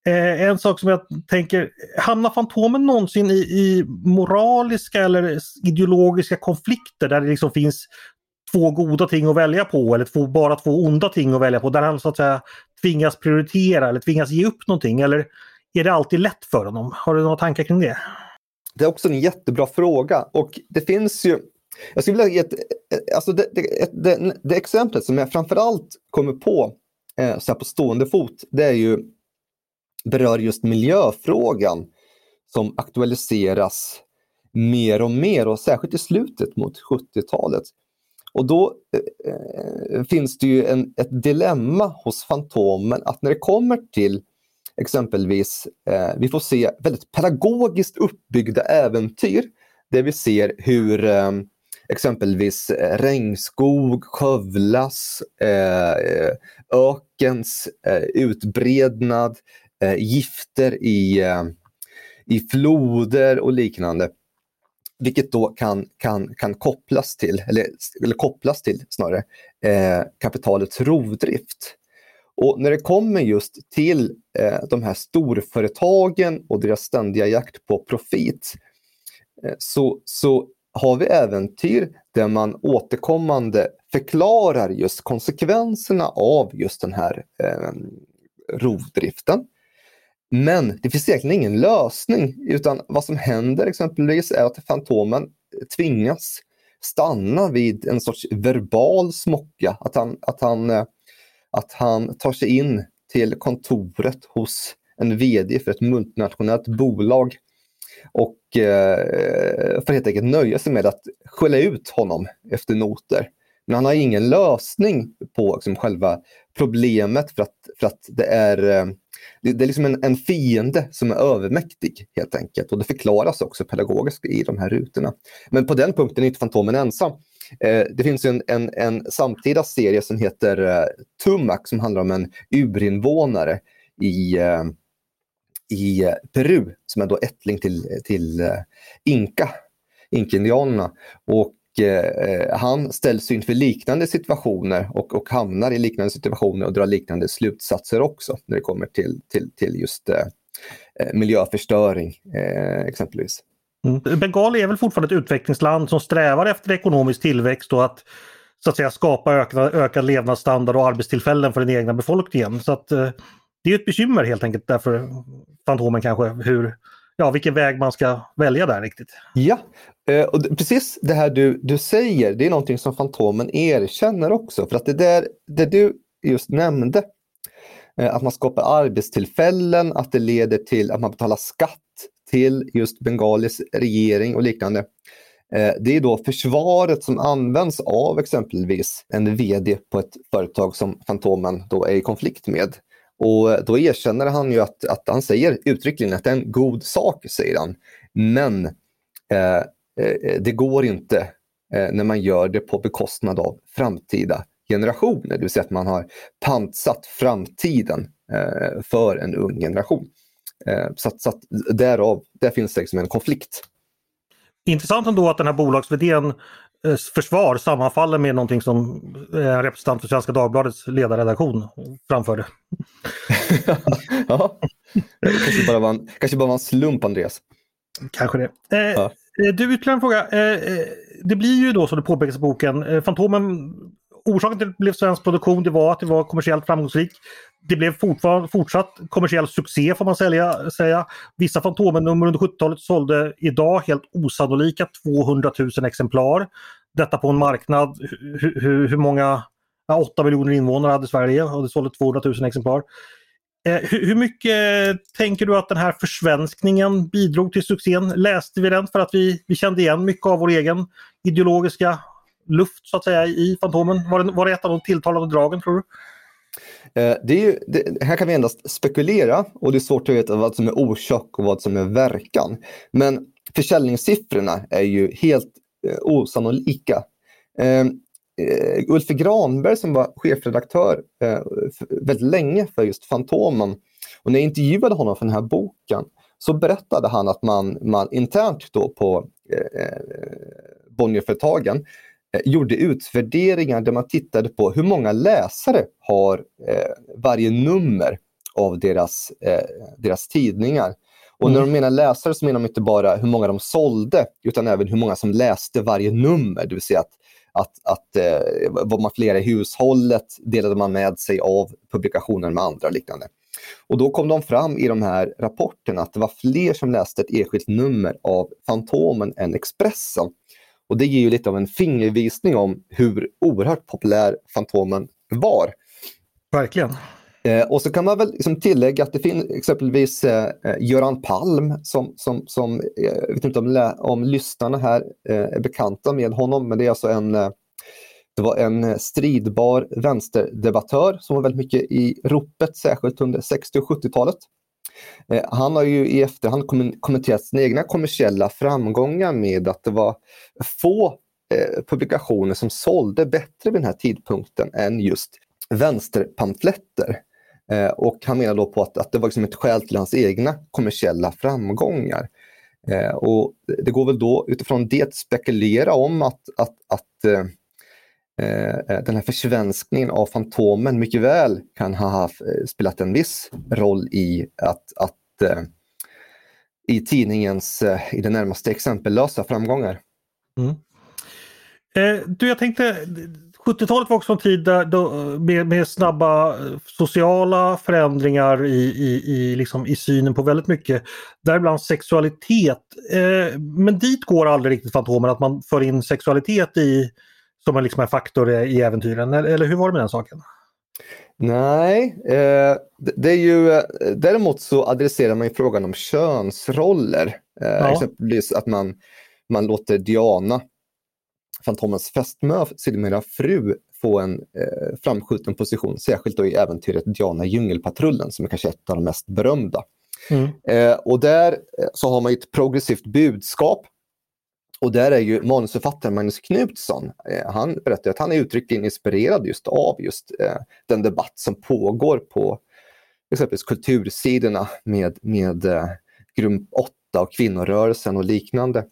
Eh, en sak som jag tänker, hamnar Fantomen någonsin i, i moraliska eller ideologiska konflikter där det liksom finns två goda ting att välja på eller två, bara två onda ting att välja på. Där han så att säga tvingas prioritera eller tvingas ge upp någonting. Eller är det alltid lätt för honom? Har du några tankar kring det? Det är också en jättebra fråga och det finns ju jag skulle vilja ge ett, alltså det, det, det, det exemplet som jag framförallt kommer på eh, så på stående fot, det är ju berör just miljöfrågan som aktualiseras mer och mer och särskilt i slutet mot 70-talet. Och då eh, eh, finns det ju en, ett dilemma hos Fantomen att när det kommer till exempelvis, eh, vi får se väldigt pedagogiskt uppbyggda äventyr där vi ser hur eh, exempelvis eh, regnskog skövlas, eh, eh, ökens eh, utbrednad, eh, gifter i, i floder och liknande vilket då kan, kan, kan kopplas till, eller, eller kopplas till snarare, eh, kapitalets rovdrift. Och när det kommer just till eh, de här storföretagen och deras ständiga jakt på profit eh, så, så har vi äventyr där man återkommande förklarar just konsekvenserna av just den här eh, rovdriften. Men det finns egentligen ingen lösning utan vad som händer exempelvis är att Fantomen tvingas stanna vid en sorts verbal smocka. Att han, att han, eh, att han tar sig in till kontoret hos en VD för ett multinationellt bolag och eh, får helt enkelt nöja sig med att skälla ut honom efter noter. Men han har ingen lösning på liksom, själva problemet för att, för att det är, eh, det, det är liksom en, en, fiende som är övermäktig helt enkelt. Och det förklaras också pedagogiskt i de här rutorna. Men på den punkten är inte Fantomen ensam. Eh, det finns en, en, en, samtida serie som heter eh, Tumac Tumak som handlar om en urinvånare i, eh, i Peru som är då ättling till, till Inka, Inka-indianerna. Och han ställs inför liknande situationer och, och hamnar i liknande situationer och drar liknande slutsatser också när det kommer till, till, till just eh miljöförstöring eh, exempelvis. Mm. Bengali är väl fortfarande ett utvecklingsland som strävar efter ekonomisk tillväxt och att så att säga skapa ökad, ökad levnadsstandard och arbetstillfällen för den egna befolkningen. Så att eh, det är ett bekymmer helt enkelt därför Fantomen kanske hur, ja, vilken väg man ska välja där riktigt. Ja, eh, och precis det här du, du säger, det är någonting som Fantomen erkänner också. För att det där det du just nämnde, eh, att man skapar arbetstillfällen, att det leder till att man betalar skatt till just Bengalis regering och liknande. Eh, det är då försvaret som används av exempelvis en VD på ett företag som Fantomen då är i konflikt med. Och då erkänner han ju att, att han säger uttryckligen att det är en god sak, säger han. Men eh, eh det går inte eh, när man gör det på bekostnad av framtida generationer. Det vill säga att man har pantsatt framtiden eh, för en ung generation. Eh, så, att, så att därav, där finns det liksom en konflikt. Intressant ändå att den här bolags Eh, försvar sammanfaller med någonting som en representant för Svenska Dagbladets ledarredaktion framförde. ja, kanske bara, var en, kanske bara var en slump Andreas. Kanske det. Eh, ja. Eh, du, ytterligare en fråga. Eh, det blir ju då som det påpekas i boken, eh, Fantomen Orsaken till att det blev svensk produktion det var att det var kommersiellt framgångsrikt. Det blev fortfarande fortsatt kommersiell succé får man säga. säga. Vissa Fantomen-nummer under 70-talet sålde idag helt osannolika 200 000 exemplar. Detta på en marknad, hur, hur, hur många, ja, 8 miljoner invånare hade Sverige och det sålde 200 000 exemplar. Eh, hur, hur, mycket tänker du att den här försvenskningen bidrog till succén? Läste vi den för att vi, vi kände igen mycket av vår egen ideologiska luft så att säga i Fantomen? Var det, var det ett av de tilltalande dragen tror du? Eh, det är ju, det, här kan vi endast spekulera och det är svårt att veta vad som är orsak och vad som är verkan. Men försäljningssiffrorna är ju helt eh, osannolika. Ehm, eh, Ulf Granberg som var chefredaktör eh, väldigt länge för just Fantomen och när jag intervjuade honom för den här boken så berättade han att man, man internt då på eh, eh Bonnierföretagen gjorde utvärderingar där man tittade på hur många läsare har varje nummer av deras, deras tidningar. Och när de mm. menar läsare så menar de inte bara hur många de sålde utan även hur många som läste varje nummer. Det vill säga att att, att eh, var man flera i hushållet delade man med sig av publikationer med andra och liknande. Och då kom de fram i de här rapporterna att det var fler som läste ett enskilt nummer av Fantomen än Expressen. Och det ger ju lite av en fingervisning om hur oerhört populär Fantomen var. Verkligen. Eh, och så kan man väl liksom tillägga att det finns exempelvis eh, eh, Göran Palm som, som, som eh, jag vet inte om, om lyssnarna här eh, är bekanta med honom, men det är alltså en det var en stridbar vänsterdebattör som var väldigt mycket i ropet, särskilt under 60 och 70-talet. Eh, han har ju i efterhand kommenterat sina egna kommersiella framgångar med att det var få eh, publikationer som sålde bättre vid den här tidpunkten än just vänsterpamfletter. Eh, och han menar då på att, att det var liksom ett skäl till hans egna kommersiella framgångar. Och det går väl då utifrån det spekulera om att, att, att Eh, eh, den här försvenskningen av Fantomen mycket väl kan ha haft, eh, spelat en viss roll i att, att i tidningens i det närmaste exempellösa framgångar. Mm. du, jag tänkte 70-talet var också en tid där, då, med, med, snabba sociala förändringar i, i, i, liksom, i synen på väldigt mycket. Däribland sexualitet. Eh, men dit går aldrig riktigt Fantomen, att man för in sexualitet i, som liksom en faktor i äventyren. Eller, hur var det med den saken? Nej, eh, det är ju, eh, däremot så adresserar man frågan om könsroller. Eh, ja. Exempelvis att man, man låter Diana Fantomens fästmö, sedermera fru, få en eh, framskjuten position, särskilt då i äventyret Diana Djungelpatrullen som är kanske ett av de mest berömda. Mm. Eh, och där eh, så har man ett progressivt budskap. Och där är ju manusförfattaren Magnus Knutsson, eh, han berättar att han är uttryckligen inspirerad just av just eh, den debatt som pågår på exempelvis kultursidorna med, med eh, 8 och kvinnorörelsen och liknande.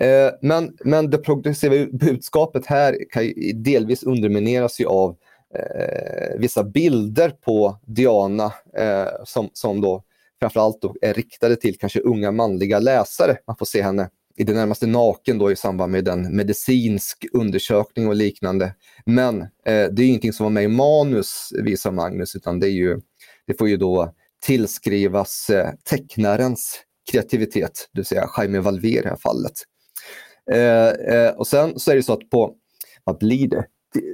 Eh, men, men det progressiva budskapet här kan delvis undermineras av eh, vissa bilder på Diana eh, som, som då framförallt då är riktade till kanske unga manliga läsare. Man får se henne i det närmaste naken då i samband med en medicinsk undersökning och liknande. Men eh, det är ingenting som var med i manus, visar Magnus, utan det, är ju, det får ju då tillskrivas eh, tecknarens kreativitet, det vill säga Jaime Valver i det här fallet. Eh, eh, och sen så är det så att på, vad blir det,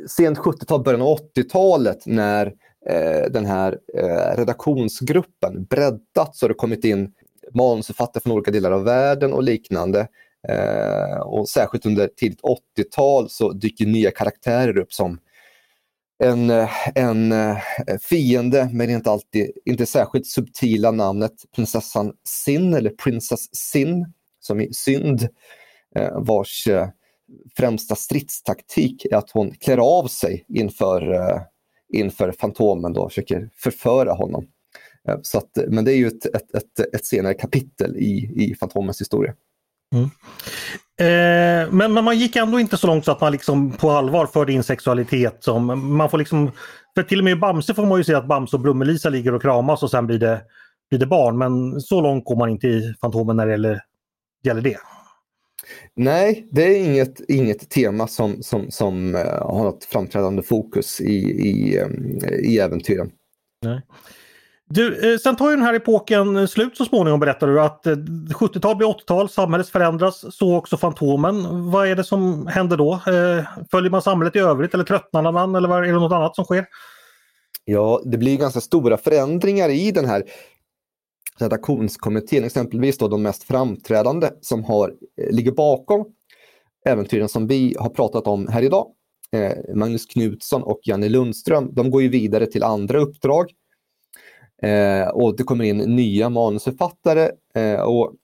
sent 70-tal, början av 80-talet när eh, den här eh, redaktionsgruppen breddats, så har det kommit in manusförfattare från olika delar av världen och liknande. Eh, och särskilt under tidigt 80-tal så dyker nya karaktärer upp som en, eh, en eh, fiende med inte alltid, inte särskilt subtila namnet prinsessan Sin eller Princess Sin, som i synd, eh, vars eh, främsta stridstaktik är att hon klär av sig inför, eh, inför Fantomen och försöker förföra honom. Så att, men det är ju ett, ett, ett, ett senare kapitel i, i Fantomens historia. Mm. Eh, men, men, man gick ändå inte så långt så att man liksom på allvar förde in sexualitet. Som, man får liksom, för till och med i Bamse får man ju se att Bamse och Brummelisa ligger och kramas och sen blir det, blir det barn. Men så långt går man inte i Fantomen när det gäller, gäller det. Nej, det är inget, inget tema som, som, som uh, har något framträdande fokus i, i, um, i äventyren. Nej. Du, eh, sen tar ju den här epoken eh, slut så småningom berättar du att eh, 70-tal blir 80-tal, samhället förändras, så också Fantomen. Vad är det som händer då? Eh, följer man samhället i övrigt eller tröttnar man eller är det något annat som sker? Ja, det blir ganska stora förändringar i den här redaktionskommittén, exempelvis då de mest framträdande som har, eh, ligger bakom äventyren som vi har pratat om här idag. Eh, Magnus Knutsson och Janne Lundström, de går ju vidare till andra uppdrag. Eh, och det kommer in nya manusförfattare eh, och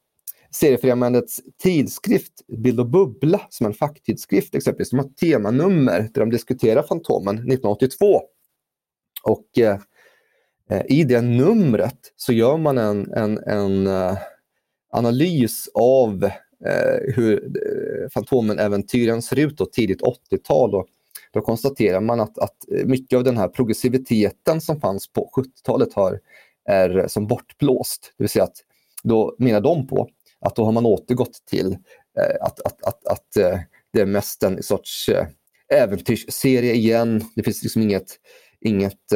Seriefrämjandets tidskrift Bild och Bubbla, som är en facktidskrift exempelvis, de har ett temanummer där de diskuterar Fantomen 1982. Och eh, eh, i det numret så gör man en, en, en uh, analys av uh, hur uh, Fantomen-äventyren ser ut då, tidigt 80-tal. Och då konstaterar man att, att mycket av den här progressiviteten som fanns på 70-talet har, är som bortblåst. Det vill säga att då menar de på att då har man återgått till eh, att, att, att, att eh, det är mest en sorts eh, äventyrsserie igen. Det finns liksom inget inget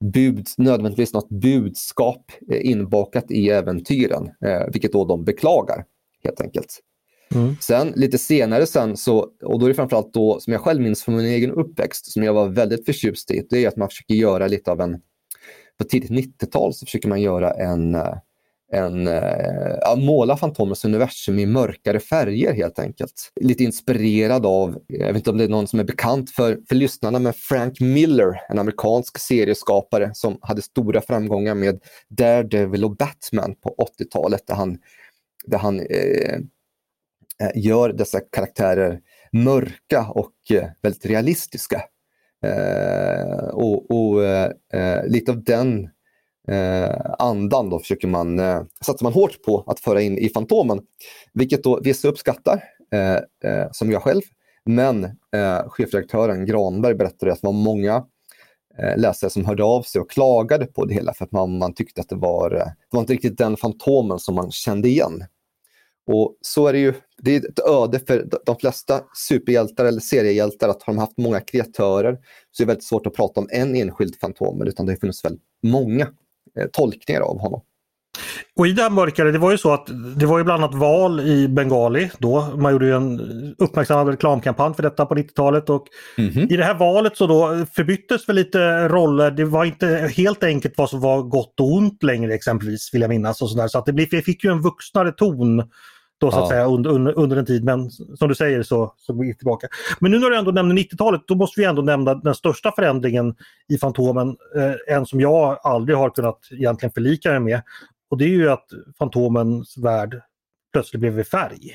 bud, nödvändigtvis något budskap inbakat i äventyren, vilket då de beklagar helt enkelt. Mm. Sen lite senare sen, så, och då är det framförallt då som jag själv minns från min egen uppväxt, som jag var väldigt förtjust i, det är att man försöker göra lite av en, på tidigt 90-tal så försöker man göra en en, eh, ja, måla Fantomens universum i mörkare färger helt enkelt. Lite inspirerad av, jag vet inte om det är någon som är bekant för, för lyssnarna, men Frank Miller, en amerikansk serieskapare som hade stora framgångar med Daredevil och Batman på 80-talet där han, där han eh, Eh, gör dessa karaktärer mörka och eh, väldigt realistiska. Eh, och, och eh, eh, lite av den eh, andan då försöker man, eh, satsar man hårt på att föra in i Fantomen. Vilket då vissa uppskattar, eh, eh, som jag själv. Men eh, chefredaktören Granberg berättade att det var många eh, läsare som hörde av sig och klagade på det hela för att man, man tyckte att det var, eh, det var inte riktigt den Fantomen som man kände igen. Och så är det ju, det är ett öde för de flesta superhjältar eller seriehjältar att har de haft många kreatörer så är det väldigt svårt att prata om en enskild Fantomen utan det har funnits väldigt många Eh, tolkningar av honom. Och i det här mörkare, det var ju så att det var ju bland annat val i Bengali då. Man gjorde ju en uppmärksammad reklamkampanj för detta på 90-talet och mm -hmm. i det här valet så då förbyttes väl lite roller. Det var inte helt enkelt vad som var gott och ont längre exempelvis vill jag minnas. Och så där. så att det fick ju en vuxnare ton då, så att säga, under, under, under, en tid. Men som du säger så, så går vi tillbaka. Men nu när du ändå nämner 90-talet, då måste vi ändå nämna den största förändringen i Fantomen. Eh, en som jag aldrig har kunnat egentligen förlika mig med. Och det är ju att Fantomens värld plötsligt blev i färg.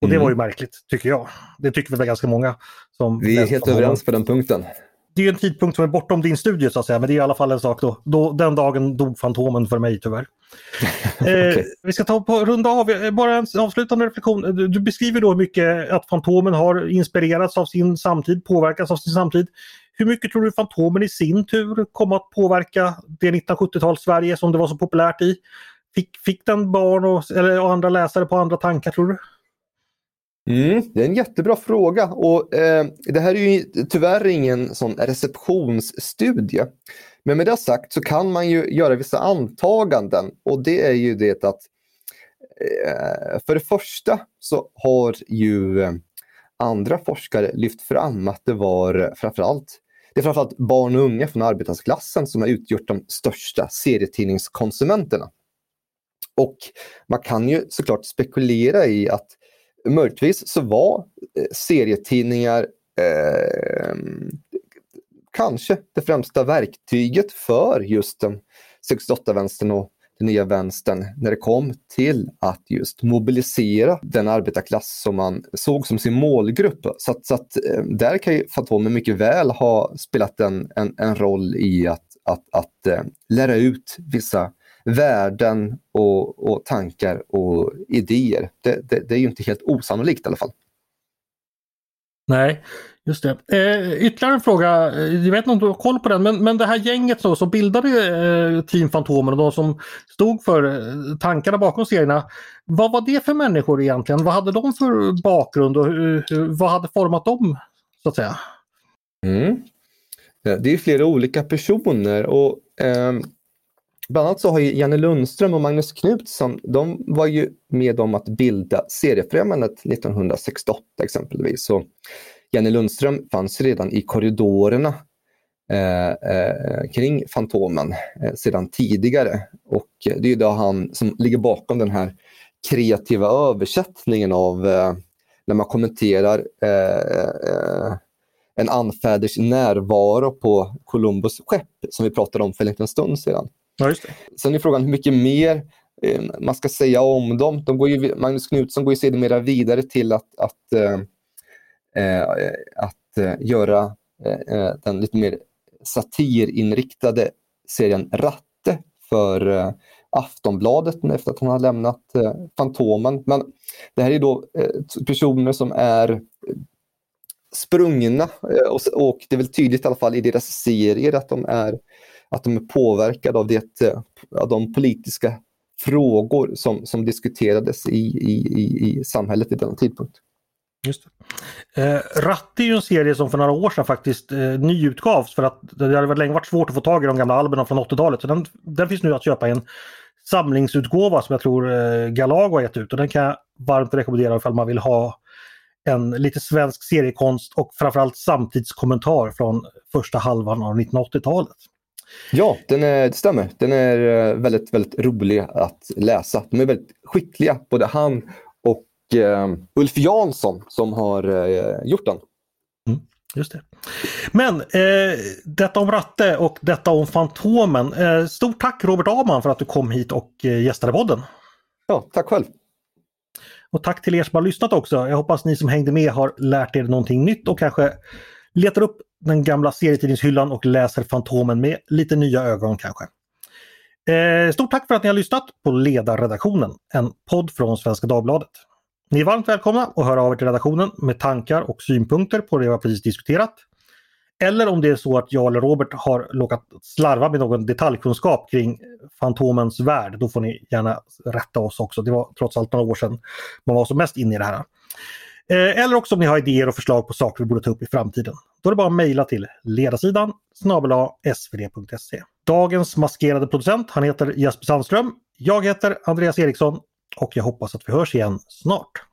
Och det mm. var ju märkligt, tycker jag. Det tycker väl ganska många. Som vi är helt överens på den punkten det är en tidpunkt som är bortom din studie så att säga, men det är i alla fall en sak då. då den dagen dog Fantomen för mig tyvärr. okay. eh, vi ska ta på runda av, eh, bara en avslutande reflektion. Du, du, beskriver då mycket att Fantomen har inspirerats av sin samtid, påverkats av sin samtid. Hur mycket tror du Fantomen i sin tur kom att påverka det 1970-tals Sverige som det var så populärt i? Fick, fick den barn och, eller, och andra läsare på andra tankar tror du? Mm, det är en jättebra fråga och eh, det här är ju tyvärr ingen sån receptionsstudie. Men med det sagt så kan man ju göra vissa antaganden och det är ju det att eh, för det första så har ju eh, andra forskare lyft fram att det var framförallt det är framförallt barn och unga från arbetarklassen som har utgjort de största serietidningskonsumenterna. Och man kan ju såklart spekulera i att möjligtvis så var eh, serietidningar eh, kanske det främsta verktyget för just den 68-vänstern och den nya vänstern när det kom till att just mobilisera den arbetarklass som man såg som sin målgrupp. Så att, så att eh, där kan ju Fantomen mycket väl ha spelat en, en, en roll i att, att, att eh, lära ut vissa värden och, och tankar och idéer. Det, det, det, är ju inte helt osannolikt i alla fall. Nej, Just det. Eh, ytterligare en fråga, eh, jag vet inte om du har koll på den, men, men det här gänget då, som bildade eh, Team Fantomen och de som stod för eh, tankarna bakom serierna. Vad var det för människor egentligen? Vad hade de för bakgrund och hur, hur, vad hade format dem? så att säga? Mm. Det är flera olika personer och eh, bland annat så har ju Janne Lundström och Magnus Knutsson, de var ju med om att bilda Seriefrämjandet 1968 exempelvis. Så Janne Lundström fanns redan i korridorerna eh, eh, kring Fantomen eh, sedan tidigare. Och det är då han som ligger bakom den här kreativa översättningen av eh, när man kommenterar eh, eh, en anfäders närvaro på Columbus skepp som vi pratade om för en liten stund sedan. Ja, just det. Sen är frågan hur mycket mer eh, man ska säga om dem. De går ju, Magnus Knutsson går ju sedermera vidare till att, att Eh, eh att eh, göra eh, eh, den lite mer satirinriktade serien Ratte för Aftonbladet efter att hon har lämnat Fantomen. Men det här är då personer som är sprungna och, det är väl tydligt i alla fall i deras serier att de är, att de är påverkade av, det, av de politiska frågor som, som diskuterades i, i, i samhället vid denna tidpunkt. Just det. Eh, Ratti är ju en serie som för några år sedan faktiskt eh, nyutgavs för att det hade länge varit svårt att få tag i de gamla albumen från 80-talet. Så den, den finns nu att köpa i en samlingsutgåva som jag tror eh, Galago har gett ut och den kan jag varmt rekommendera ifall man vill ha en lite svensk seriekonst och framförallt samtidskommentar från första halvan av 1980-talet. Ja, den är, det stämmer. Den är eh, väldigt, väldigt rolig att läsa. De är väldigt skickliga, både han eh, Ulf Jansson som har eh, gjort den. Mm, just det. Men eh, detta om Ratte och detta om Fantomen. Eh, stort tack Robert Aman för att du kom hit och eh, gästade podden. Ja, tack själv. Och tack till er som har lyssnat också. Jag hoppas ni som hängde med har lärt er någonting nytt och kanske letar upp den gamla serietidningshyllan och läser Fantomen med lite nya ögon kanske. Eh, stort tack för att ni har lyssnat på Ledarredaktionen, en podd från Svenska Dagbladet. Ni är varmt välkomna att höra av er till redaktionen med tankar och synpunkter på det vi har precis diskuterat. Eller om det är så att jag eller Robert har råkat slarva med någon detaljkunskap kring Fantomens värld, då får ni gärna rätta oss också. Det var trots allt några år sedan man var som mest inne i det här. Eh, eller också om ni har idéer och förslag på saker vi borde ta upp i framtiden. Då är det bara att mejla till ledarsidan snabel svd.se. Dagens maskerade producent, han heter Jesper Sandström. Jag heter Andreas Eriksson och jag hoppas att vi hörs igen snart.